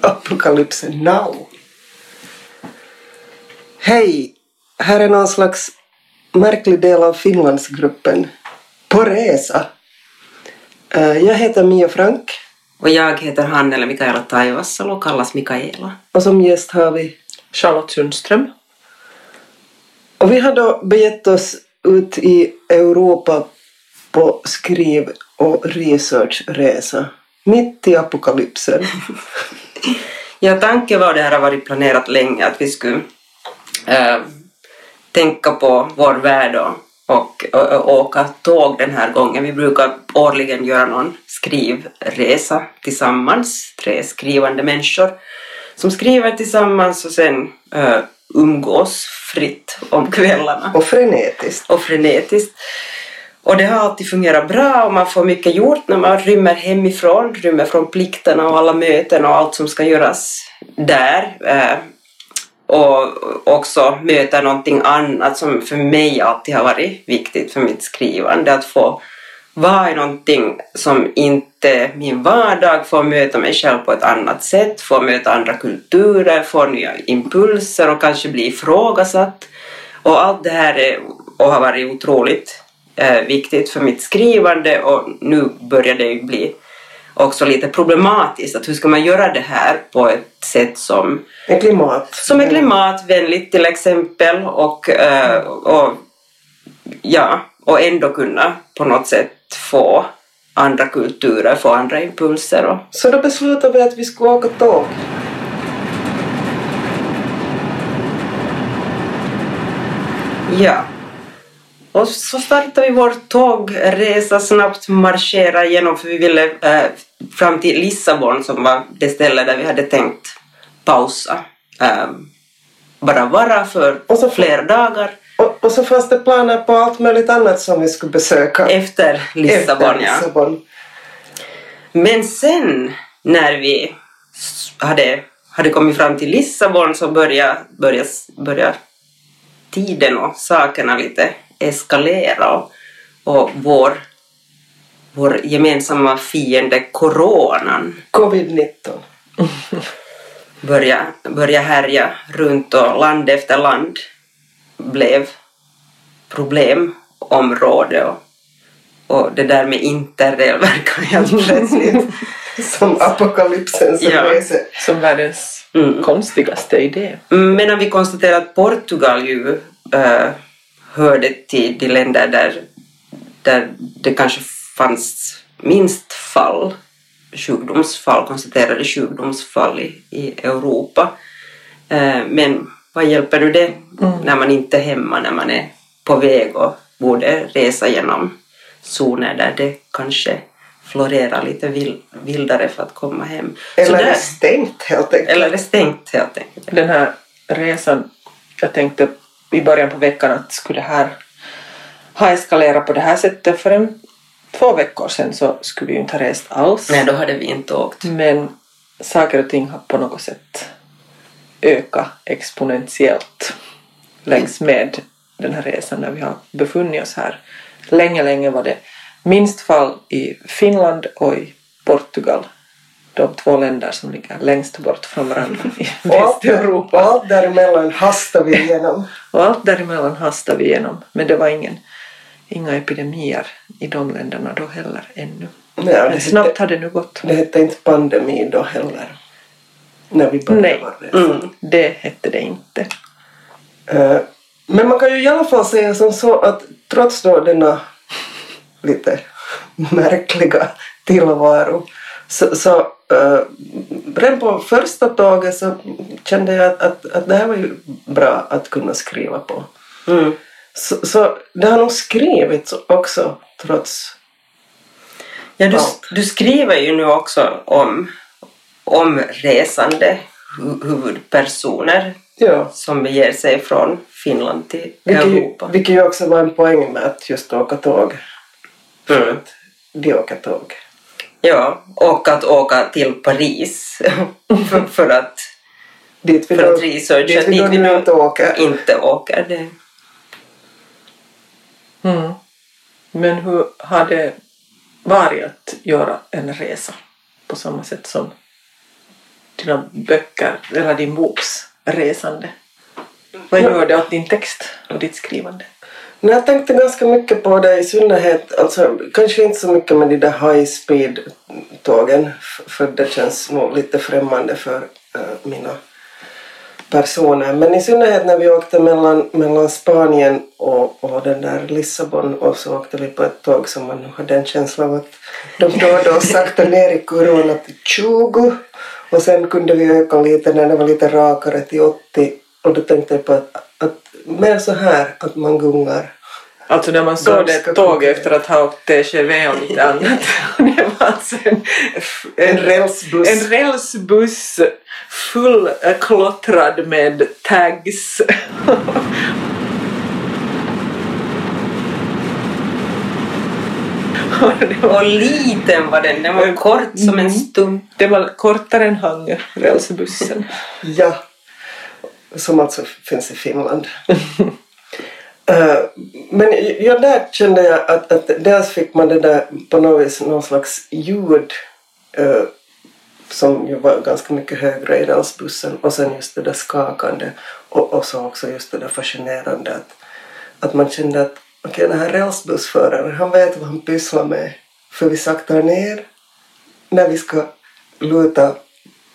Apocalypse now. Hej! Här är någon slags märklig del av Finlandsgruppen på resa. Eh, Jag heter Mia Frank Och jag heter Hannele Mikaela Taivassalo kallas Mikaela. och som gäst har vi Charlotte Sundström. och vi har då begett oss ut i Europa på skriv och researchresa mitt i apokalypsen. Ja, tanken var det här har varit planerat länge att vi skulle äh, tänka på vår värld och, och, och, och åka tåg den här gången. Vi brukar årligen göra någon skrivresa tillsammans, tre skrivande människor som skriver tillsammans och sen äh, umgås fritt om kvällarna. Och frenetiskt. och frenetiskt. Och det har alltid fungerat bra och man får mycket gjort när man rymmer hemifrån, rymmer från plikterna och alla möten och allt som ska göras där. Eh, och också möta någonting annat som för mig alltid har varit viktigt för mitt skrivande. Att få vara i någonting som inte är min vardag, få möta mig själv på ett annat sätt, få möta andra kulturer, få nya impulser och kanske bli ifrågasatt. Och allt det här är, och har varit otroligt eh, viktigt för mitt skrivande och nu börjar det ju bli också lite problematiskt. Att hur ska man göra det här på ett sätt som, Med klimat. som är klimatvänligt till exempel och, eh, och, ja, och ändå kunna på något sätt få andra kulturer, få andra impulser. Och, Så då beslutade vi att vi skulle åka tåg. Ja. Och så startade vi vår tågresa, snabbt marschera igenom för vi ville eh, fram till Lissabon som var det ställe där vi hade tänkt pausa. Eh, bara vara för Och så- flera dagar Och, och så fanns det planer på allt möjligt annat som vi skulle besöka. efter Lissabon. Efter ja. Lissabon. Men sen när vi hade, hade kommit fram till Lissabon så började, började, började tiden och sakerna lite eskalera och, och vår, vår gemensamma fiende coronan Covid-19. började, började härja runt och land efter land blev problemområde och, och det där med interrail verkar helt plötsligt Som apokalypsens Ja. rese. Som världens Mm. konstigaste idé. Men om vi konstaterar att Portugal ju äh, hörde till de länder där, där det kanske fanns minst fall, sjukdomsfall, konstaterade sjukdomsfall i, i Europa. Äh, men vad hjälper nu det när man inte är hemma, när man är på väg och borde resa genom zoner där det kanske florerar lite vild, vildare för att komma hem. Eller är där- det stängt helt enkelt. eller är stängt helt enkelt. Den här resan, jag tänkte i början på veckan att skulle det här ha eskalerat på det här sättet för en, två veckor sedan så skulle vi ju inte ha rest alls. Nej, då hade vi inte åkt. Men saker och ting har på något sätt ökat exponentiellt längs med den här resan när vi har befunnit oss här. Länge, länge var det minst fall i Finland och i Portugal. De två länder som ligger längst bort från varandra i allt, och Västeuropa. allt däremellan hastar vi igenom. Och allt däremellan hastade vi igenom. Men det var ingen, inga epidemier i de länderna då heller ännu. Nej, det, Men snabbt hette, hade det nu gått. det hette inte pandemi då heller. När vi började Nej. Mm. det hette det inte. Eh, Men man kan ju i alla fall säga som så att trots då denna lite märkliga tillvaro så, så uh, redan på första tåget så kände jag att, att, att det här var ju bra att kunna skriva på. Mm. Så, så det har nog skrivits också trots Ja, du, Allt. du skriver ju nu också om, om resande hu- huvudpersoner Ja. som beger sig från Finland till Vilket, Europa. vilket ju också var en poäng med att just åka tåg. För Mm. att de åker tåg. Ja, och att åka till Paris för, för att, Dit vi för då, att researcha dit vi då nu inte åker. inte åker. Det. Mm. Men hur har det varit att göra en resa på samma sätt som dina böcker eller din boks resande? Vad gör det åt din text och ditt skrivande? Nej, jag tänkte ganska mycket på det i synnerhet, alltså kanske inte så mycket med de där high speed tågen för det känns nog lite främmande för äh, mina personer. Men i synnerhet när vi åkte mellan, mellan Spanien och, och den där Lissabon och så åkte vi på ett tåg som man hade en känsla av att de då och då sakta ner i kurvorna till 20 och sen kunde vi öka lite när det var lite rakare till 80 och då tänkte jag på att, att mer så här att man gungar. Alltså när man såg det tåg efter att ha åkt TGV och lite annat. det var alltså en, En rälsbuss. En rälsbuss full äh, klottrad med tags. Och det var Och liten var den, den var kort som en stump. Det var kortare än Hangö, rälsbussen. Ja, som alltså finns i Finland. Eh, men ja, där kände jag att, att dels fick man det där på något vis någon slags ljud eh, som ju var ganska mycket högre i rälsbussen och sen just det där skakande och, och så också just det där fascinerande att, att man kände att okej den här rälsbussföraren han vet vad han pysslar med för vi saktar ner när vi ska luta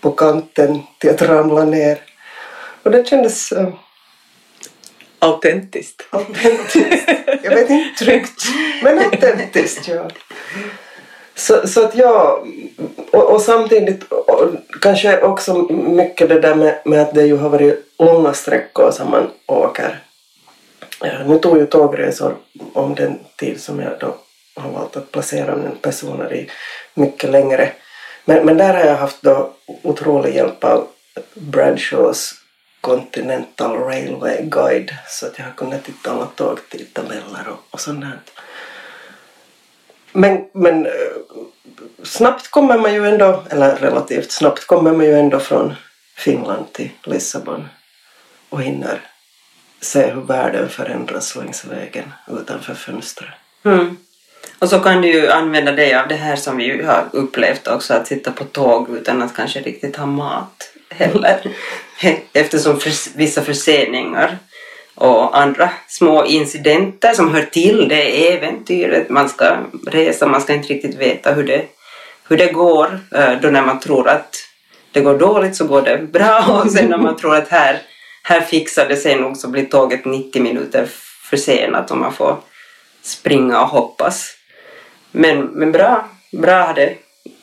på kanten till att ramla ner och det kändes uh, Autentiskt. autentiskt. Jag vet inte tryggt, men autentiskt ja. Så, så att ja, och, och samtidigt och, kanske också mycket det där med, med att det ju har varit långa sträckor som man åker. Ja, nu tog ju tågresor om den tid som jag då har valt att placera min personer i mycket längre. Men, men där har jag haft då otrolig hjälp av Bradshaws Continental Railway Guide så att jag har kunnat titta alla tågtidtabeller och, och sånt där. Men, men eh, snabbt kommer man ju ändå, eller relativt snabbt kommer man ju ändå från Finland till Lissabon och hinner se hur världen förändras längs vägen utanför fönstret. Mm. Och så kan du ju använda dig av det här som vi ju har upplevt också, att sitta på tåg utan att kanske riktigt ha mat heller. Eftersom för, vissa förseningar och andra små incidenter som hör till det äventyret man ska resa, man ska inte riktigt veta hur det, hur det går. Eh, då när man tror att det går dåligt så går det bra och sen när man tror att här, här fixar det sig nog så blir tåget 90 minuter försenat och man får springa och hoppas. Men, men bra, bra har det,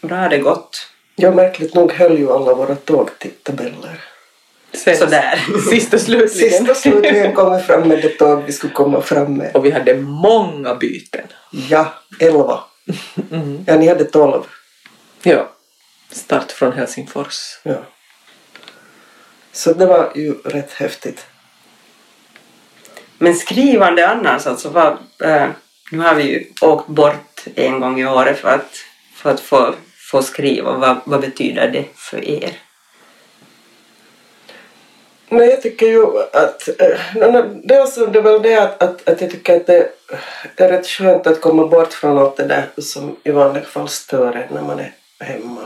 bra har det gått. Ja, märkligt nog höll ju alla våra tågtidtabeller. Sen, Sådär. Sist och slutligen. Sist och slutligen kom vi fram med det tåg vi skulle komma fram med. Och vi hade många byten. Ja, elva. Ja, ni hade tolv. Ja. Start från Helsingfors. Ja. Så det var ju rätt häftigt. Men skrivande annars, alltså vad, eh, nu har vi ju åkt bort en gång i året för att, för att få, få skriva. Vad, vad betyder det för er? Nej, jag tycker ju att... Eh, äh, dels är det väl det att, att, att jag tycker att det är rätt skönt att komma bort från allt det där som i vanliga fall stör en när man är hemma.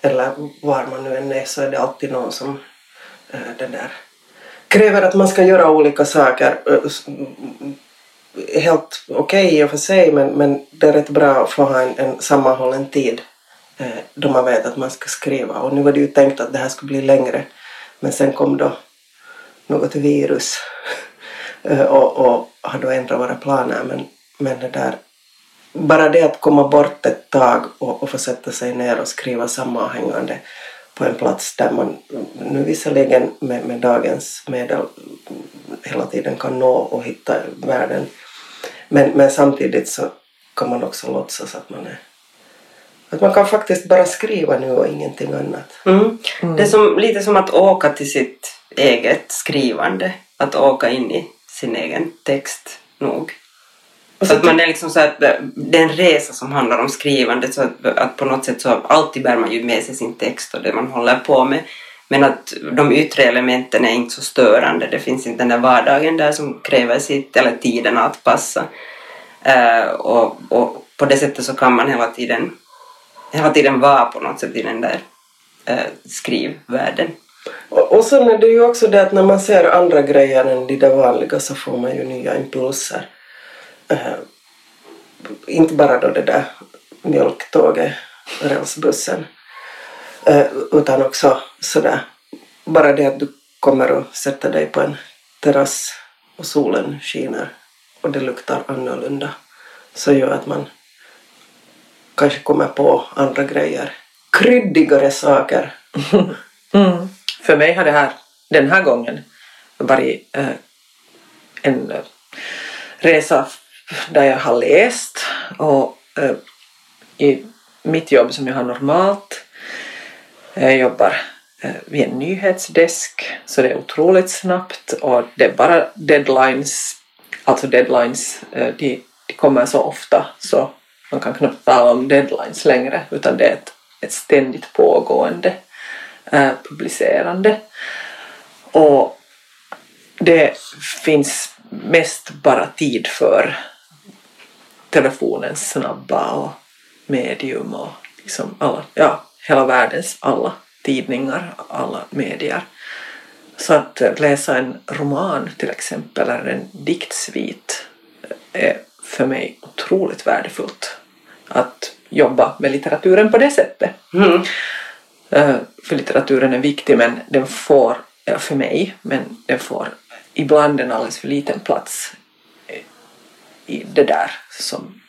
Eller var man nu än är så är det alltid någon som äh, den där kräver att man ska göra olika saker. Äh, helt okej okay i och för sig men, men det är rätt bra att få ha en, en sammanhållen tid eh, då man vet att man ska skriva. Och nu var det ju tänkt att det här skulle bli längre men sen kom då något virus eh, och, och har då ändrat våra planer. Men, men det där, bara det att komma bort ett tag och, och få sätta sig ner och skriva sammanhängande på en plats där man nu visserligen med, med dagens medel hela tiden kan nå och hitta världen. Men, men samtidigt så kan man också låtsas att man är att man kan faktiskt bara skriva nu och ingenting annat. Mm. Det är som, lite som att åka till sitt eget skrivande. Att åka in i sin egen text nog. Och Så att man är liksom så att det är en resa som handlar om skrivande så att, att på något sätt så alltid bär man ju med sig sin text och det man håller på med. Men att de yttre elementen är inte så störande. Det finns inte den där vardagen där som kräver sitt, eller tiden att passa. Eh, och, och på det sättet så kan man hela tiden, hela tiden vara på något sätt i den där eh, skrivvärlden. Och, och sen är det ju också det att när man ser andra grejer än de där vanliga så får man ju nya impulser. Eh, inte bara då det där mjölktåget, rälsbussen, eh, utan också sådär bara det att du kommer och sätter dig på en terrass och solen skiner och det luktar annorlunda så gör att man kanske kommer på andra grejer. Kryddigare saker. Mm. För mig har det här den här gången varit eh, en eh, resa där jag har läst och eh, i mitt jobb som jag har normalt jag jobbar eh, vid en nyhetsdesk så det är otroligt snabbt och det är bara deadlines alltså deadlines eh, de, de kommer så ofta så man kan knappt tala om deadlines längre utan det är ett, ett ständigt pågående eh, publicerande och det finns mest bara tid för telefonens snabba och medium och liksom alla, ja, hela världens alla tidningar, alla medier. Så att eh, läsa en roman till exempel eller en diktsvit eh, är för mig otroligt värdefullt. Att jobba med litteraturen på det sättet. Mm. Eh, För litteraturen är viktig men den får, ja, för mig, men den får ibland en alldeles för liten plats i det där som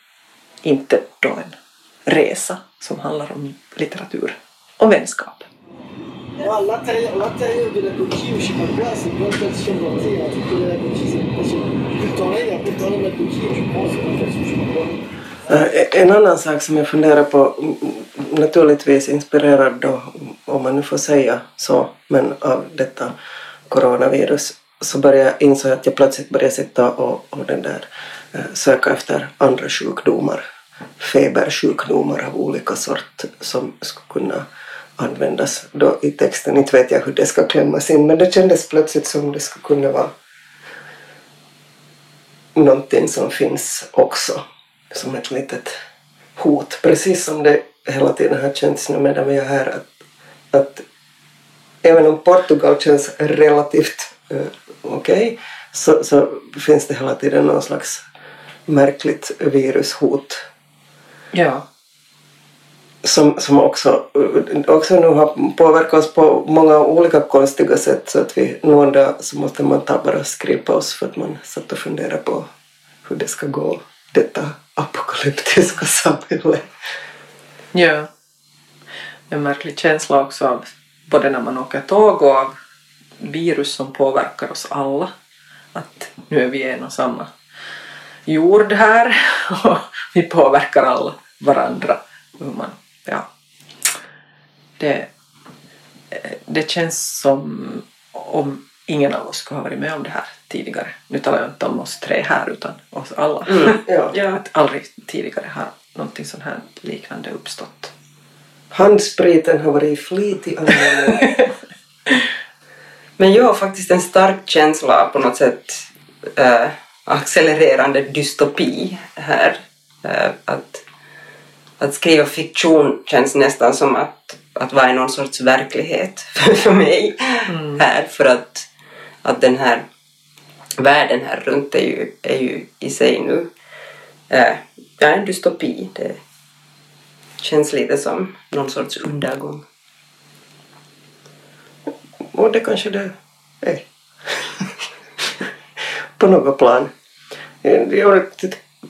inte då en resa som handlar om litteratur och vänskap. Eh, en annan sak som jag funderar på, naturligtvis inspirerad då, om man nu får säga så, men av detta coronavirus, så började jag inse att jag plötsligt började sitta och, och den där, eh, söka efter andra sjukdomar, febersjukdomar av olika sort som skulle kunna användas då i texten. Inte vet jag hur det ska klämmas in, men det kändes plötsligt som det skulle kunna vara någonting som finns också som ett litet hot. Precis som det hela tiden har känts nu medan vi är här att, att även om Portugal känns relativt eh, okej så, så finns det hela tiden någon slags märkligt virushot Ja. som, som också, också nu har påverkat oss på många olika konstiga sätt så att vi någon dag så måste man ta bara skriva oss för att man satt och funderade på hur det ska gå detta apokalyptiska samhälle. Ja. En märklig känsla också av både när man åker tåg och av virus som påverkar oss alla. Att nu är vi en och samma jord här och vi påverkar alla varandra. Hur man, ja. det, det känns som om ingen av oss skulle ha varit med om det här tidigare. Nu talar jag inte om oss tre här utan oss alla. Ja. Ja. Att aldrig tidigare har någonting sånt här liknande uppstått. Handspriten har varit i flitig användning. Men jag har faktiskt en stark känsla av på något sätt eh, accelererande dystopi här. Eh, att, att skriva fiktion känns nästan som att, att vara i någon sorts verklighet för, för mig här för att, att den här världen här runt är ju, är ju i sig nu eh, ja, en dystopi. Det känns lite som någon sorts undergång. Och det kanske det är. På något plan. Jag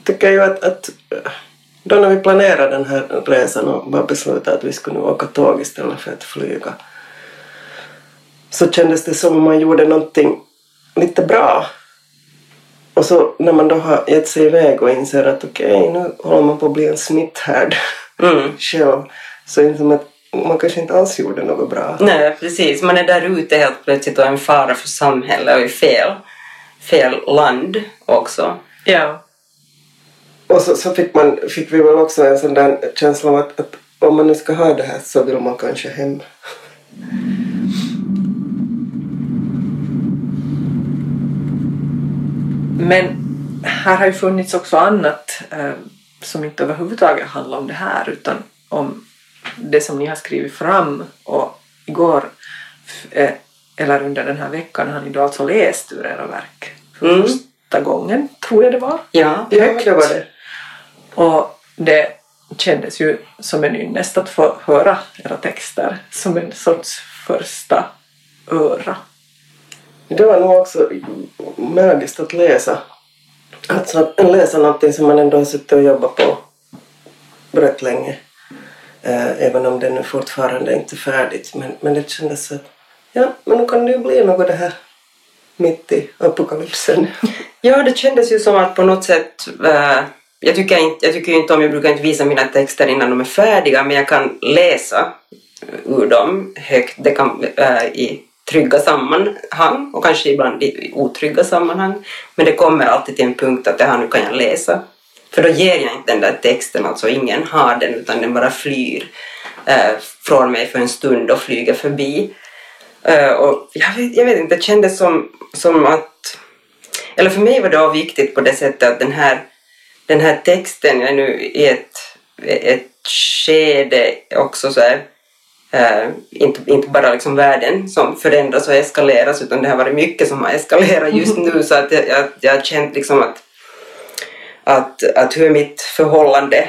tycker ju att, att då när vi planerade den här resan och bara beslutade att vi skulle nu åka tåg istället för att flyga så kändes det som om man gjorde någonting lite bra. Och så när man då har gett sig iväg och inser att okej, nu håller man på att bli en smitthärd Mm. själv. Så det är som att man kanske inte alls gjorde något bra. Nej, precis. Man är där ute helt plötsligt och är en fara för samhället och i fel, fel land också. Ja. Och så, så fick, man, fick vi väl också en sån där känsla av att, att om man nu ska ha det här så vill man kanske hem. Men här har ju funnits också annat eh, som inte överhuvudtaget handlar om det här utan om det som ni har skrivit fram och igår eh, eller under den här veckan har ni då alltså läst ur era verk för Mm. första gången, tror jag det var. Ja. Ja, det var det. Och det kändes ju som en ynnest att få höra era texter som en sorts första öra. Det var nog också magiskt att läsa. Alltså att läsa någonting som man ändå har suttit och jobbat på rätt länge. Eh, även om det nu fortfarande inte är färdigt. Men, men det kändes så att ja, men nu kan det ju bli något det här mitt i apokalypsen. Ja, det kändes ju som att på något sätt... eh, jag, tycker inte, jag tycker ju inte om, jag brukar inte visa mina texter innan de är färdiga, men jag kan läsa ur dem högt. Det kan äh, i trygga sammanhang och kanske ibland i otrygga sammanhang. Men det kommer alltid till en punkt att det här nu kan jag läsa. För då ger jag inte den där texten, alltså ingen har den utan den bara flyr eh, från mig för en stund och flyger förbi. Eh, och jag vet, jag vet inte, det kändes som, som att... Eller för mig var det viktigt på det sättet att den här, den här texten, jag är nu i ett, ett skede också så här, Uh, inte, inte bara liksom världen som förändras och eskaleras utan det har varit mycket som har eskalerat just nu så att jag, jag, jag har känt liksom att, att, att hur är mitt förhållande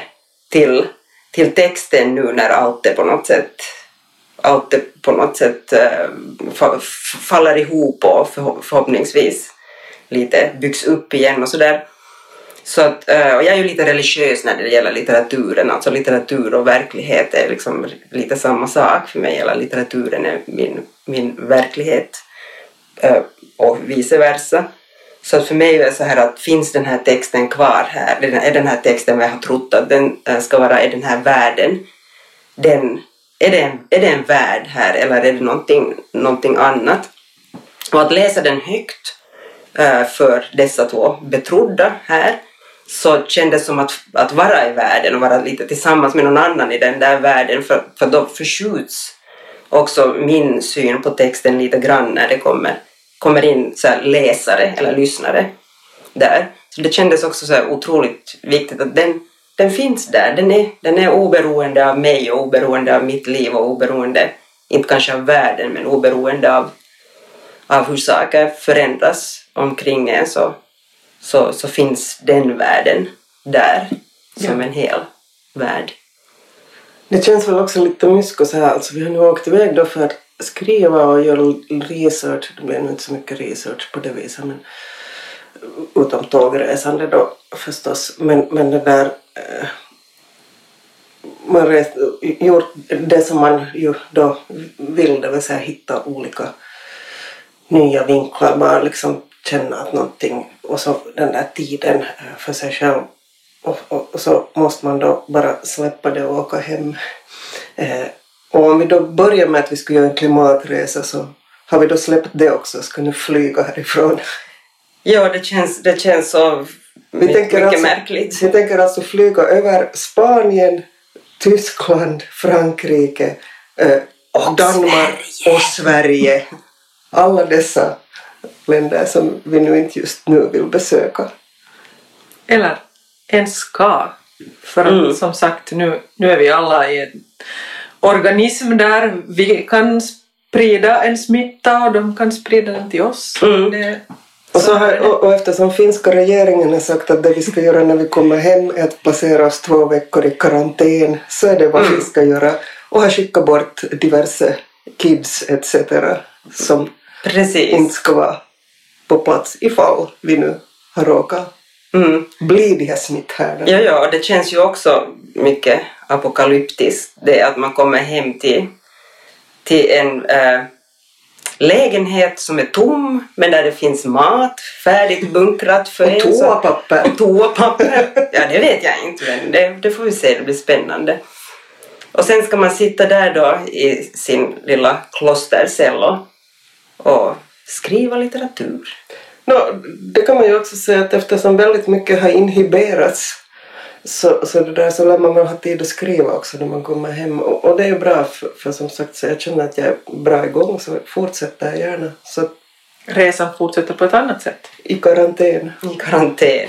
till, till texten nu när allt är på något sätt allt det på något sätt uh, faller ihop och förhoppningsvis lite byggs upp igen och sådär. Så att, eh, och jag är ju lite religiös när det gäller litteraturen, alltså litteratur och verklighet är liksom lite samma sak för mig, eller litteraturen är min, min verklighet eh, och vice versa. Så att för mig är det så här att finns den här texten kvar här, är den här texten vad jag har trott att den eh, ska vara, är den här världen, den, är, det en, är det en värld här? Eller är det någonting, någonting annat? Och att läsa den högt för dessa två betrodda här så kändes det som att, att vara i världen och vara lite tillsammans med någon annan i den där världen för, för då förskjuts också min syn på texten lite grann när det kommer, kommer in så här läsare eller lyssnare där. Så det kändes också så här otroligt viktigt att den, den finns där. Den är, den är oberoende av mig och oberoende av mitt liv och oberoende, inte kanske av världen, men oberoende av, av hur saker förändras omkring en så, så, så finns den världen där som Ja. en hel värld. Det känns väl också lite mysko så här, alltså vi har nu åkt iväg då för att skriva och göra research. Det blev nu inte så mycket research på det viset men utom tågresande då förstås. Men, men det där eh, man rest, gjort det som man ju då vill, det vill säga hitta olika nya vinklar, bara liksom känna att någonting och så den där tiden eh, för sig själv och, och, och så måste man då bara släppa det och åka hem. Eh, och om vi då börjar med att vi ska göra en klimatresa så har vi då släppt det också, ska nu flyga härifrån. Ja, det känns, det känns så Vi mycket, tänker, mycket alltså, märkligt. vi tänker alltså flyga över Spanien, Tyskland, Frankrike, eh, Och Danmark Sverige. och Sverige. Alla dessa länder som vi nu inte just nu vill besöka. Eller en ska. För att Mm. som sagt, nu, nu är vi alla i en organism där vi kan sprida en smitta och de kan sprida den till oss. Mm. Det, Och, så har, och, och eftersom finska regeringen har sagt att det vi ska göra när vi kommer hem är att placera oss två veckor i karantän så är det vad Mm. vi ska göra. Och har skickat bort diverse kids etc. som Precis. inte ska vara på plats ifall vi nu har råkat Mm. bli de här smitthärdarna. Ja, ja, det känns ju också mycket apokalyptiskt det att man kommer hem till, till en äh, lägenhet som är tom men där det finns mat färdigt bunkrat för Och en. toapapper. Och toapapper. Ja, det vet jag inte men det, det får vi se, det blir spännande. Och sen ska man sitta där då i sin lilla klostercell och skriva litteratur. No, det kan man ju också säga att eftersom väldigt mycket har inhiberats så, så, det där, så lär man väl ha tid att skriva också när man kommer hem. Och, och det är ju bra för, för som sagt så jag känner att jag är bra igång så fortsätter jag gärna. Så Resan fortsätter på ett annat sätt. i karantän. I karantän.